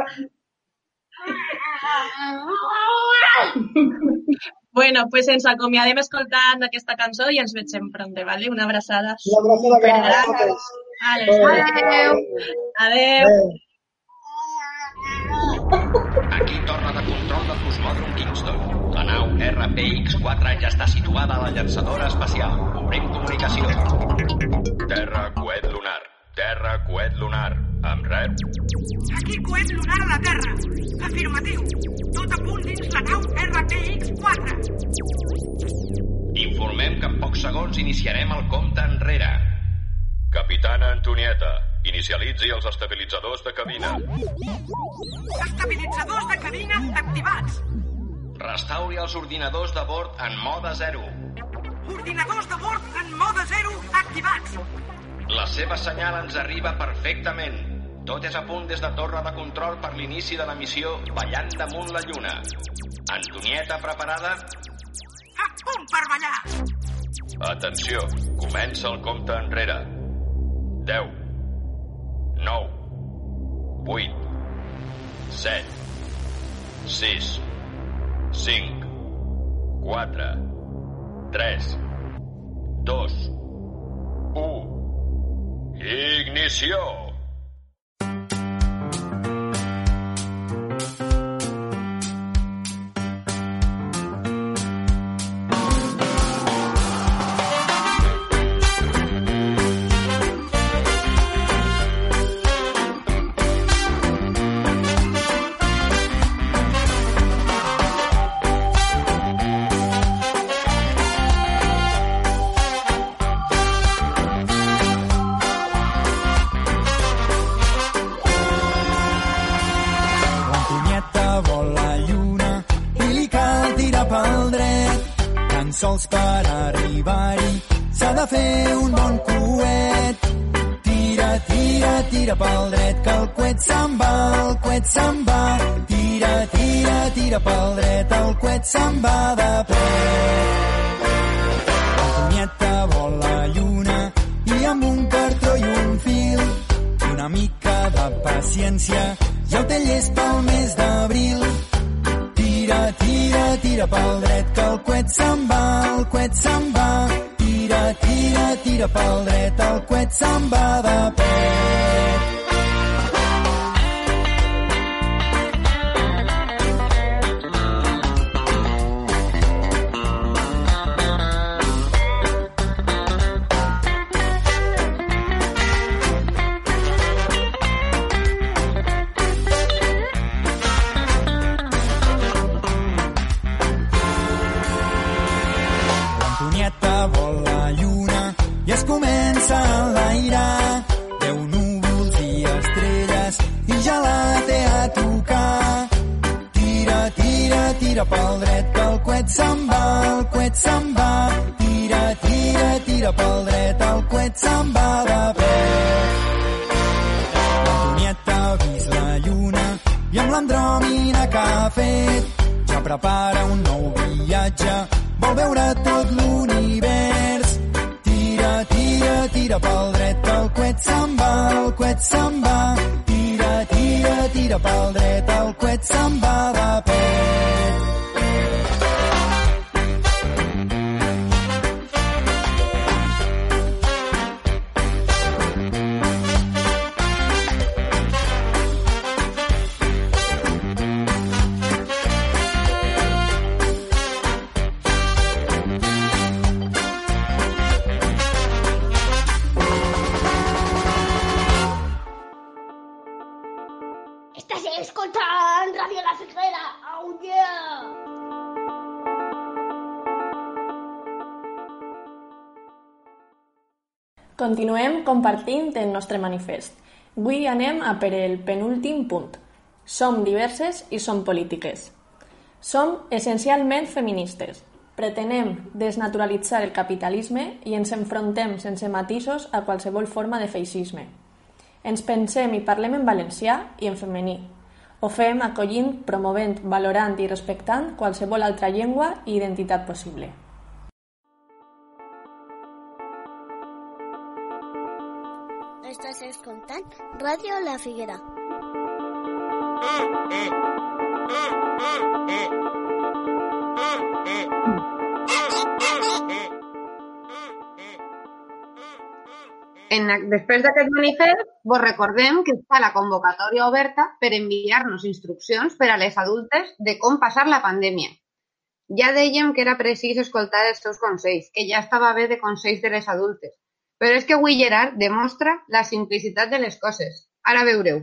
Bueno, pues ens acomiadem escoltant aquesta cançó i ens veiem pronte, vale? Una abraçada. Una abraçada gran a supergran. totes. Vale, adeu. Adeu. Aquí torna de control del cosmòdrom Kingston. La nau RPX-4 ja està situada a la llançadora espacial. Obrim comunicació. Terra, coet lunar. Terra, coet lunar. Em rep? Aquí coet lunar a la Terra. Afirmatiu. Tot a punt dins la nau RPX-4. Informem que en pocs segons iniciarem el compte enrere. Capitana Antonieta, inicialitzi els estabilitzadors de cabina. Estabilitzadors de cabina activats. Restauri els ordinadors de bord en mode zero. Ordinadors de bord en mode zero activats. La seva senyal ens arriba perfectament. Tot és a punt des de torre de control per l'inici de la missió Ballant damunt la lluna. Antonieta preparada? A punt per ballar. Atenció, comença el compte enrere. 10, 9, 8, 7, 6, 5, 4, 3, 2, 1. Ignició! Tira, pel dret, que el coet se'n va, el coet se'n va. Tira, tira, tira pel dret, el coet se'n va de pet. Pel dret que el coet se'n va, el coet se'n va. Tira, tira, tira pel dret, el coet se'n va de pet. L'Antonieta ha vist la lluna i amb l'andròmina que ha fet ja prepara un nou viatge vol veure tot l'univers tira, tira, tira pel dret el coet se'n va, el coet se'n va tira, tira, tira pel dret el coet se'n va compartint el nostre manifest. Avui anem a per el penúltim punt. Som diverses i som polítiques. Som essencialment feministes. Pretenem desnaturalitzar el capitalisme i ens enfrontem sense matisos a qualsevol forma de feixisme. Ens pensem i parlem en valencià i en femení. Ho fem acollint, promovent, valorant i respectant qualsevol altra llengua i identitat possible. Escoltant Ràdio La Figuera. En, després d'aquest manifest, vos recordem que està la convocatòria oberta per enviar-nos instruccions per a les adultes de com passar la pandèmia. Ja dèiem que era precís escoltar els seus consells, que ja estava bé de consells de les adultes, però és que avui Gerard demostra la simplicitat de les coses. Ara veureu.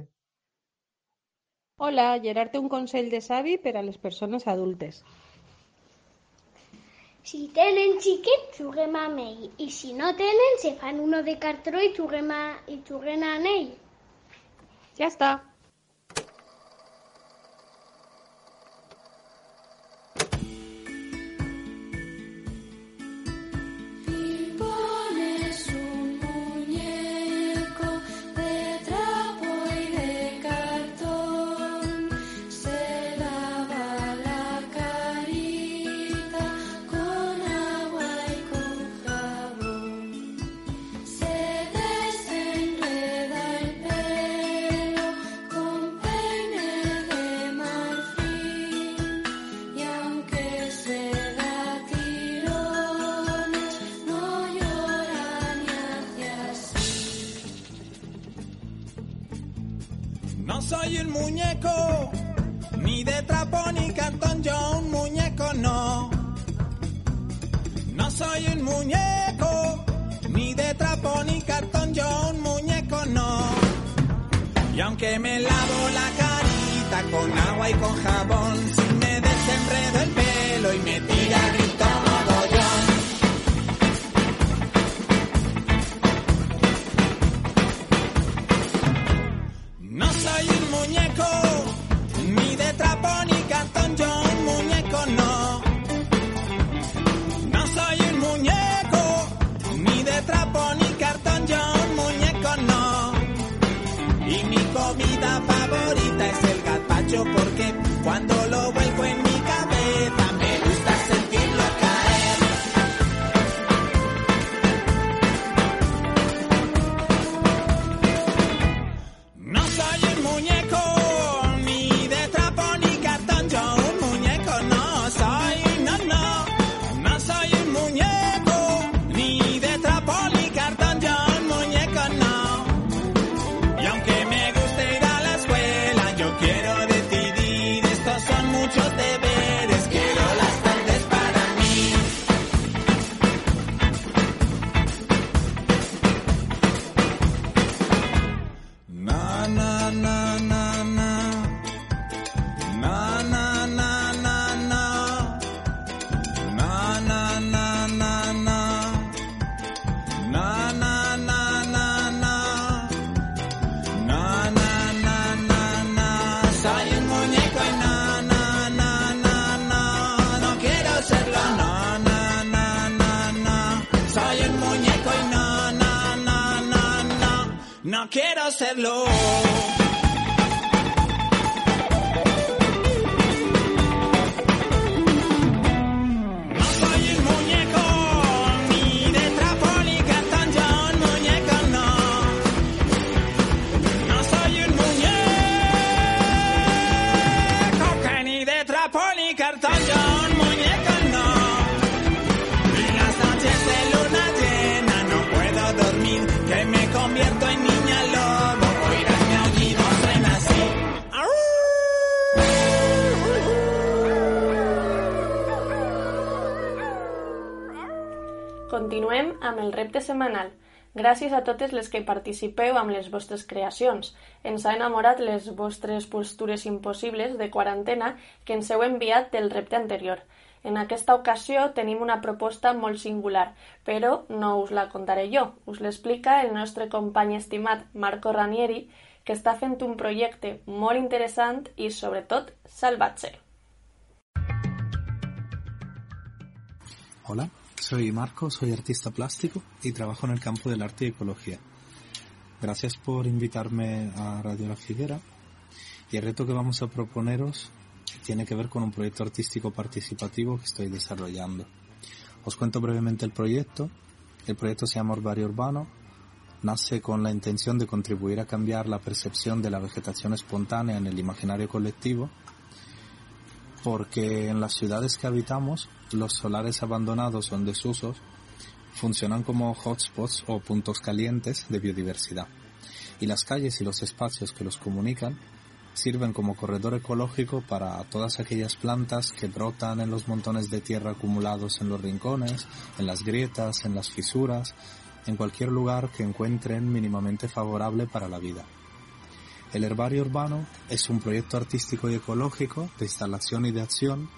Hola, Gerard té un consell de savi per a les persones adultes. Si tenen xiquet, juguem amb ell. I si no tenen, se fan uno de cartró i juguem, a, i juguem amb ell. Ja està. Aunque me lavo la carita con agua y con jabón, si me desenredo el pelo y me tira mogollón. Dormir, que me convierto Continuem amb el repte setmanal. Gràcies a totes les que participeu amb les vostres creacions. Ens ha enamorat les vostres postures impossibles de quarantena que ens heu enviat del repte anterior. En aquesta ocasió tenim una proposta molt singular, però no us la contaré jo. Us l'explica el nostre company estimat Marco Ranieri, que està fent un projecte molt interessant i, sobretot, salvatge. Hola, soy Marco, soy artista plástico y trabajo en el campo del arte y ecología. Gracias por invitarme a Radio La Figuera y el reto que vamos a proponeros tiene que ver con un proyecto artístico participativo que estoy desarrollando. Os cuento brevemente el proyecto. El proyecto se llama Orbario Urbano. Nace con la intención de contribuir a cambiar la percepción de la vegetación espontánea en el imaginario colectivo porque en las ciudades que habitamos los solares abandonados o en desusos funcionan como hotspots o puntos calientes de biodiversidad y las calles y los espacios que los comunican sirven como corredor ecológico para todas aquellas plantas que brotan en los montones de tierra acumulados en los rincones, en las grietas, en las fisuras, en cualquier lugar que encuentren mínimamente favorable para la vida. El Herbario Urbano es un proyecto artístico y ecológico de instalación y de acción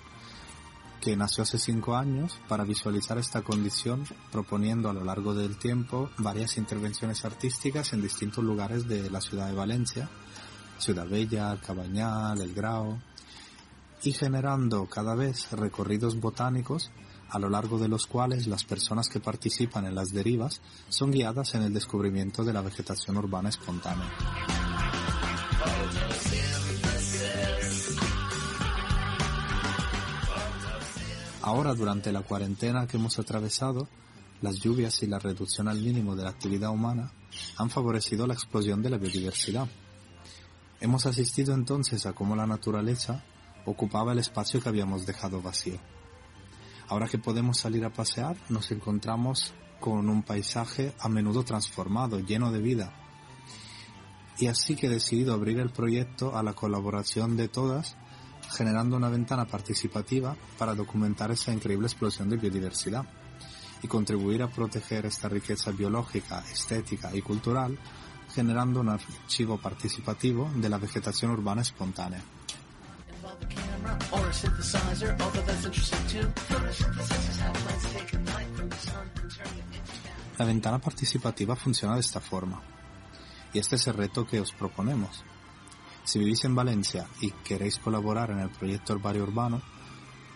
que nació hace cinco años para visualizar esta condición, proponiendo a lo largo del tiempo varias intervenciones artísticas en distintos lugares de la ciudad de Valencia, Ciudad Bella, El Cabañal, El Grao, y generando cada vez recorridos botánicos a lo largo de los cuales las personas que participan en las derivas son guiadas en el descubrimiento de la vegetación urbana espontánea. Ahora, durante la cuarentena que hemos atravesado, las lluvias y la reducción al mínimo de la actividad humana han favorecido la explosión de la biodiversidad. Hemos asistido entonces a cómo la naturaleza ocupaba el espacio que habíamos dejado vacío. Ahora que podemos salir a pasear, nos encontramos con un paisaje a menudo transformado, lleno de vida. Y así que he decidido abrir el proyecto a la colaboración de todas generando una ventana participativa para documentar esa increíble explosión de biodiversidad y contribuir a proteger esta riqueza biológica, estética y cultural, generando un archivo participativo de la vegetación urbana espontánea. La ventana participativa funciona de esta forma, y este es el reto que os proponemos. Si vivís en Valencia y queréis colaborar en el proyecto Herbario Urbano,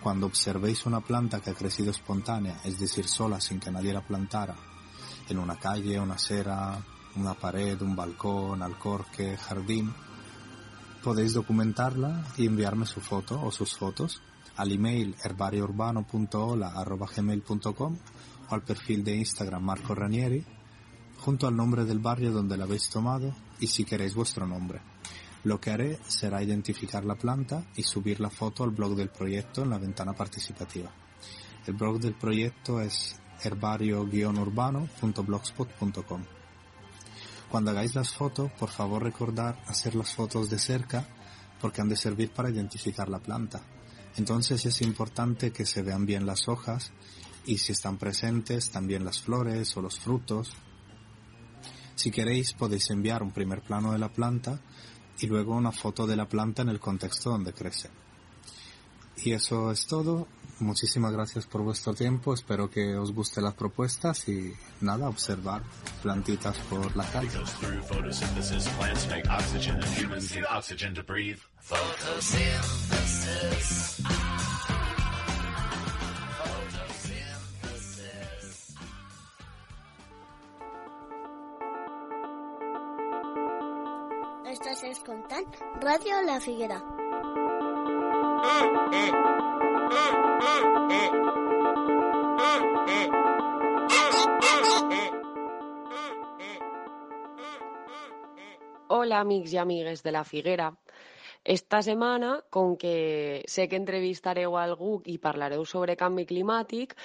cuando observéis una planta que ha crecido espontánea, es decir, sola, sin que nadie la plantara, en una calle, una acera, una pared, un balcón, alcorque, jardín, podéis documentarla y enviarme su foto o sus fotos al email herbariourbano.hola.gmail.com o al perfil de Instagram Marco Ranieri, junto al nombre del barrio donde la habéis tomado y si queréis vuestro nombre. Lo que haré será identificar la planta y subir la foto al blog del proyecto en la ventana participativa. El blog del proyecto es herbario-urbano.blogspot.com. Cuando hagáis las fotos, por favor recordar hacer las fotos de cerca porque han de servir para identificar la planta. Entonces es importante que se vean bien las hojas y si están presentes también las flores o los frutos. Si queréis podéis enviar un primer plano de la planta y luego una foto de la planta en el contexto donde crece. Y eso es todo. Muchísimas gracias por vuestro tiempo. Espero que os gusten las propuestas y nada, observar plantitas por la calle. Photosynthesis, Ràdio La Figuera. Hola, amics i amigues de la Figuera. Esta setmana, com que sé que entrevistareu algú i parlareu sobre canvi climàtic,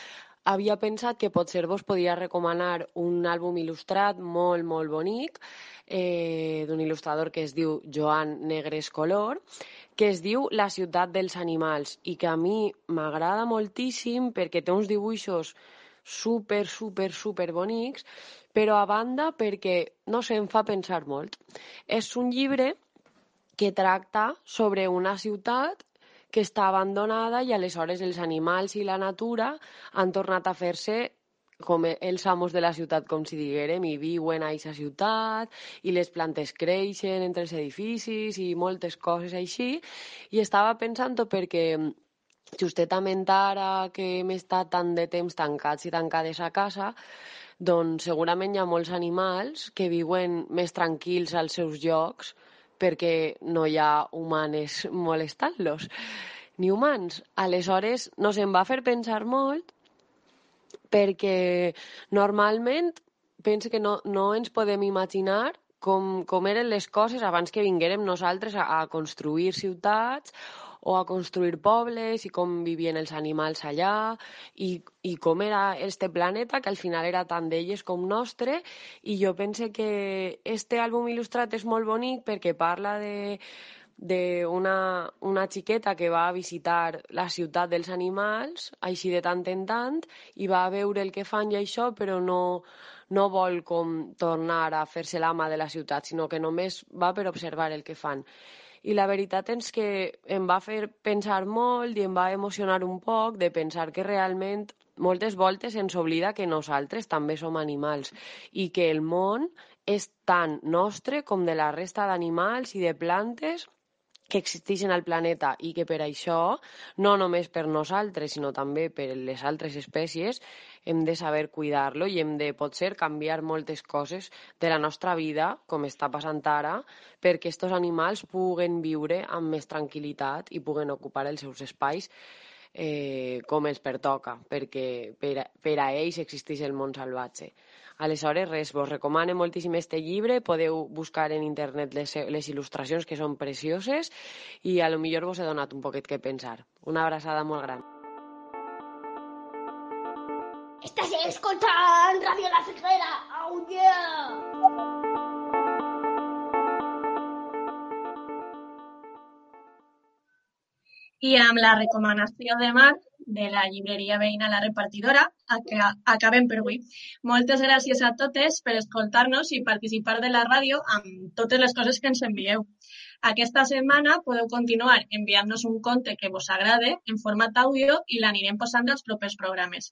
havia pensat que potser vos podia recomanar un àlbum il·lustrat molt, molt bonic eh, d'un il·lustrador que es diu Joan Negres Color, que es diu La ciutat dels animals i que a mi m'agrada moltíssim perquè té uns dibuixos super, super, super bonics, però a banda perquè, no sé, em fa pensar molt. És un llibre que tracta sobre una ciutat que està abandonada i aleshores els animals i la natura han tornat a fer-se com els amos de la ciutat, com si diguérem, i viuen a aquesta ciutat, i les plantes creixen entre els edificis i moltes coses així. I estava pensant perquè justament ara que hem estat tant de temps tancats i tancades a casa, doncs segurament hi ha molts animals que viuen més tranquils als seus llocs perquè no hi ha humanes molestant-los, ni humans. Aleshores, no se'm va fer pensar molt perquè normalment penso que no, no ens podem imaginar com, com eren les coses abans que vinguérem nosaltres a, a construir ciutats o a construir pobles i com vivien els animals allà i, i com era este planeta que al final era tant d'elles com nostre i jo pense que este àlbum il·lustrat és molt bonic perquè parla de d'una una xiqueta que va a visitar la ciutat dels animals, així de tant en tant, i va a veure el que fan i això, però no, no vol com tornar a fer-se l'ama de la ciutat, sinó que només va per observar el que fan. I la veritat és que em va fer pensar molt i em va emocionar un poc de pensar que realment moltes voltes ens oblida que nosaltres també som animals i que el món és tan nostre com de la resta d'animals i de plantes que existeixen al planeta i que per això, no només per nosaltres, sinó també per les altres espècies, hem de saber cuidar-lo i hem de, potser, canviar moltes coses de la nostra vida, com està passant ara, perquè aquests animals puguen viure amb més tranquil·litat i puguen ocupar els seus espais eh, com els pertoca, perquè per, per a ells existeix el món salvatge. Aleshores, res, vos recomano moltíssim este llibre, podeu buscar en internet les, les il·lustracions que són precioses i a lo millor vos he donat un poquet que pensar. Una abraçada molt gran. Estàs escoltant Ràdio La Figuera. Oh, yeah! I amb la recomanació de Marc de la llibreria veïna La Repartidora, acabem per avui. Moltes gràcies a totes per escoltar-nos i participar de la ràdio amb totes les coses que ens envieu. Aquesta setmana podeu continuar enviant-nos un conte que vos agrade en format àudio i l'anirem posant als propers programes.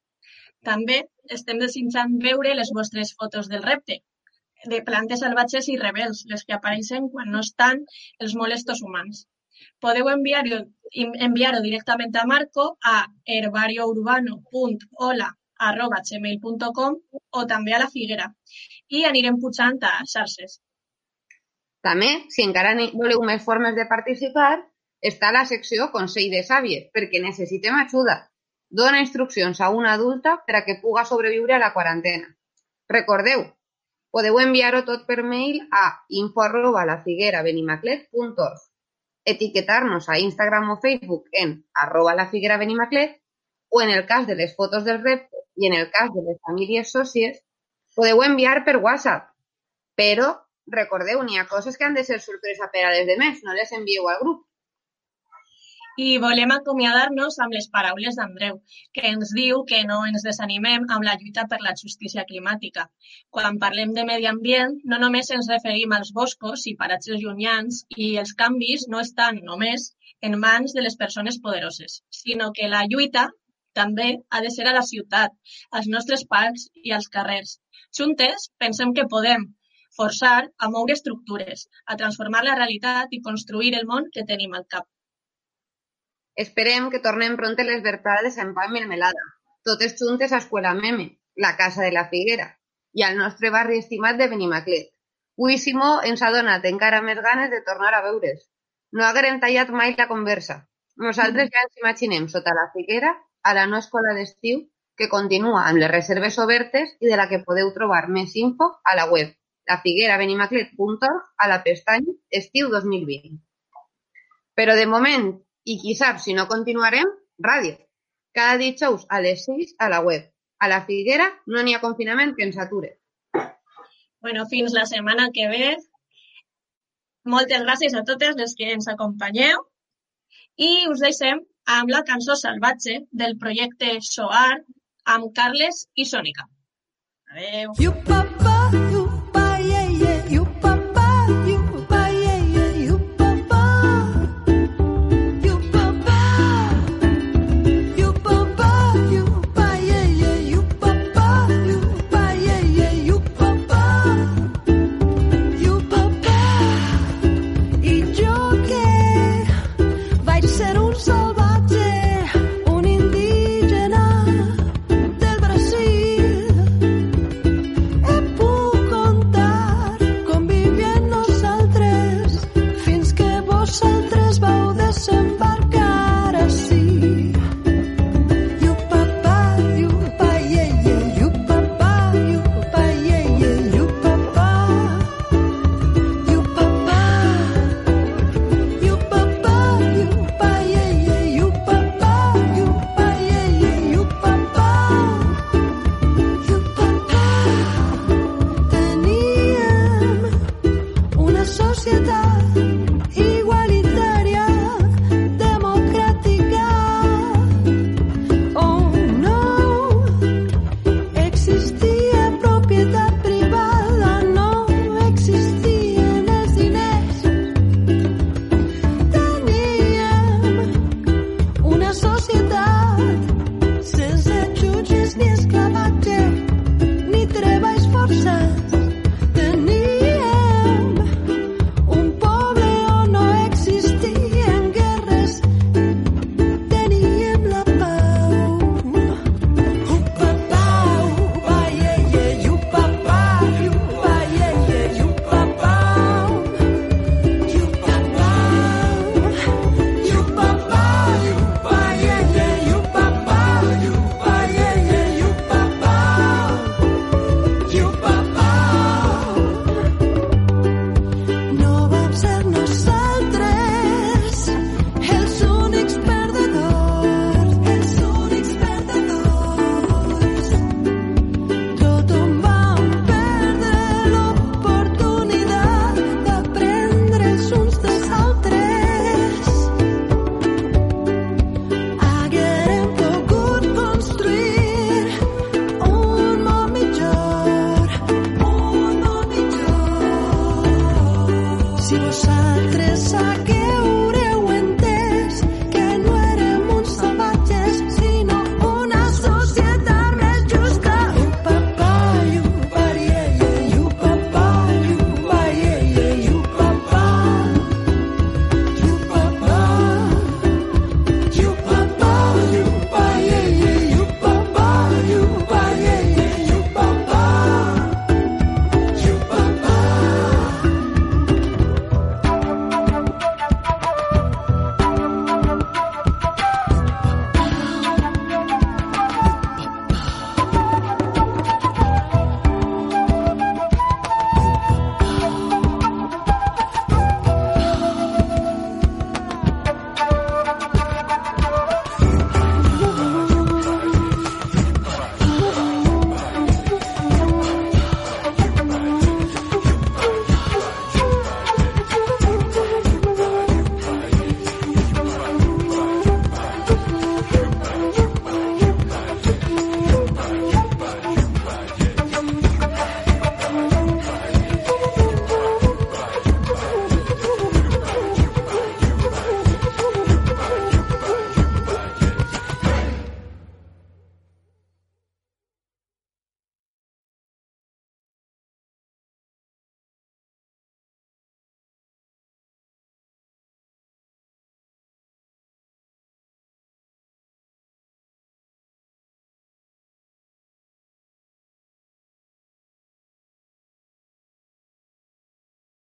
També estem desitjant veure les vostres fotos del repte, de plantes salvatges i rebels, les que apareixen quan no estan els molestos humans. Podeu enviar-ho enviar a Marco a herbariourbano.hola.gmail.com o també a la Figuera i anirem pujant a xarxes. També, si encara voleu més formes de participar, està la secció Consell de Sàvies, perquè necessitem ajuda. Dona instruccions a una adulta per a que puga sobreviure a la quarantena. Recordeu, podeu enviar-ho tot per mail a info.lafiguerabenimaclet.org etiquetar-nos a Instagram o Facebook en arroba la Figuera Benimaclet o en el cas de les fotos del repte i en el cas de les famílies sòcies podeu enviar per WhatsApp. Però recordeu, n'hi ha coses que han de ser sorpresa per a demés, no les envieu al grup. I volem acomiadar-nos amb les paraules d'Andreu, que ens diu que no ens desanimem amb la lluita per la justícia climàtica. Quan parlem de medi ambient, no només ens referim als boscos i paratges llunyans i els canvis no estan només en mans de les persones poderoses, sinó que la lluita també ha de ser a la ciutat, als nostres parcs i als carrers. Juntes, pensem que podem forçar a moure estructures, a transformar la realitat i construir el món que tenim al cap. Esperem que tornem pronte les vertades en pa i melmelada, totes juntes a Escuela Meme, la casa de la Figuera, i al nostre barri estimat de Benimaclet, Ui Simó ens ha donat encara més ganes de tornar a veure's. No haguem tallat mai la conversa. Nosaltres ja ens imaginem sota la figuera a la no escola d'estiu que continua amb les reserves obertes i de la que podeu trobar més info a la web lafiguerabenimaclet.org a la pestanya Estiu 2020. Però de moment, i qui sap si no continuarem, ràdio. Cada dijous a les 6 a la web. A la Figuera no n'hi ha confinament que ens ature. Bueno, fins la setmana que ve. Moltes gràcies a totes les que ens acompanyeu i us deixem amb la cançó Salvatge del projecte Soar amb Carles i Sònica. Adéu. Iu-pa-pa.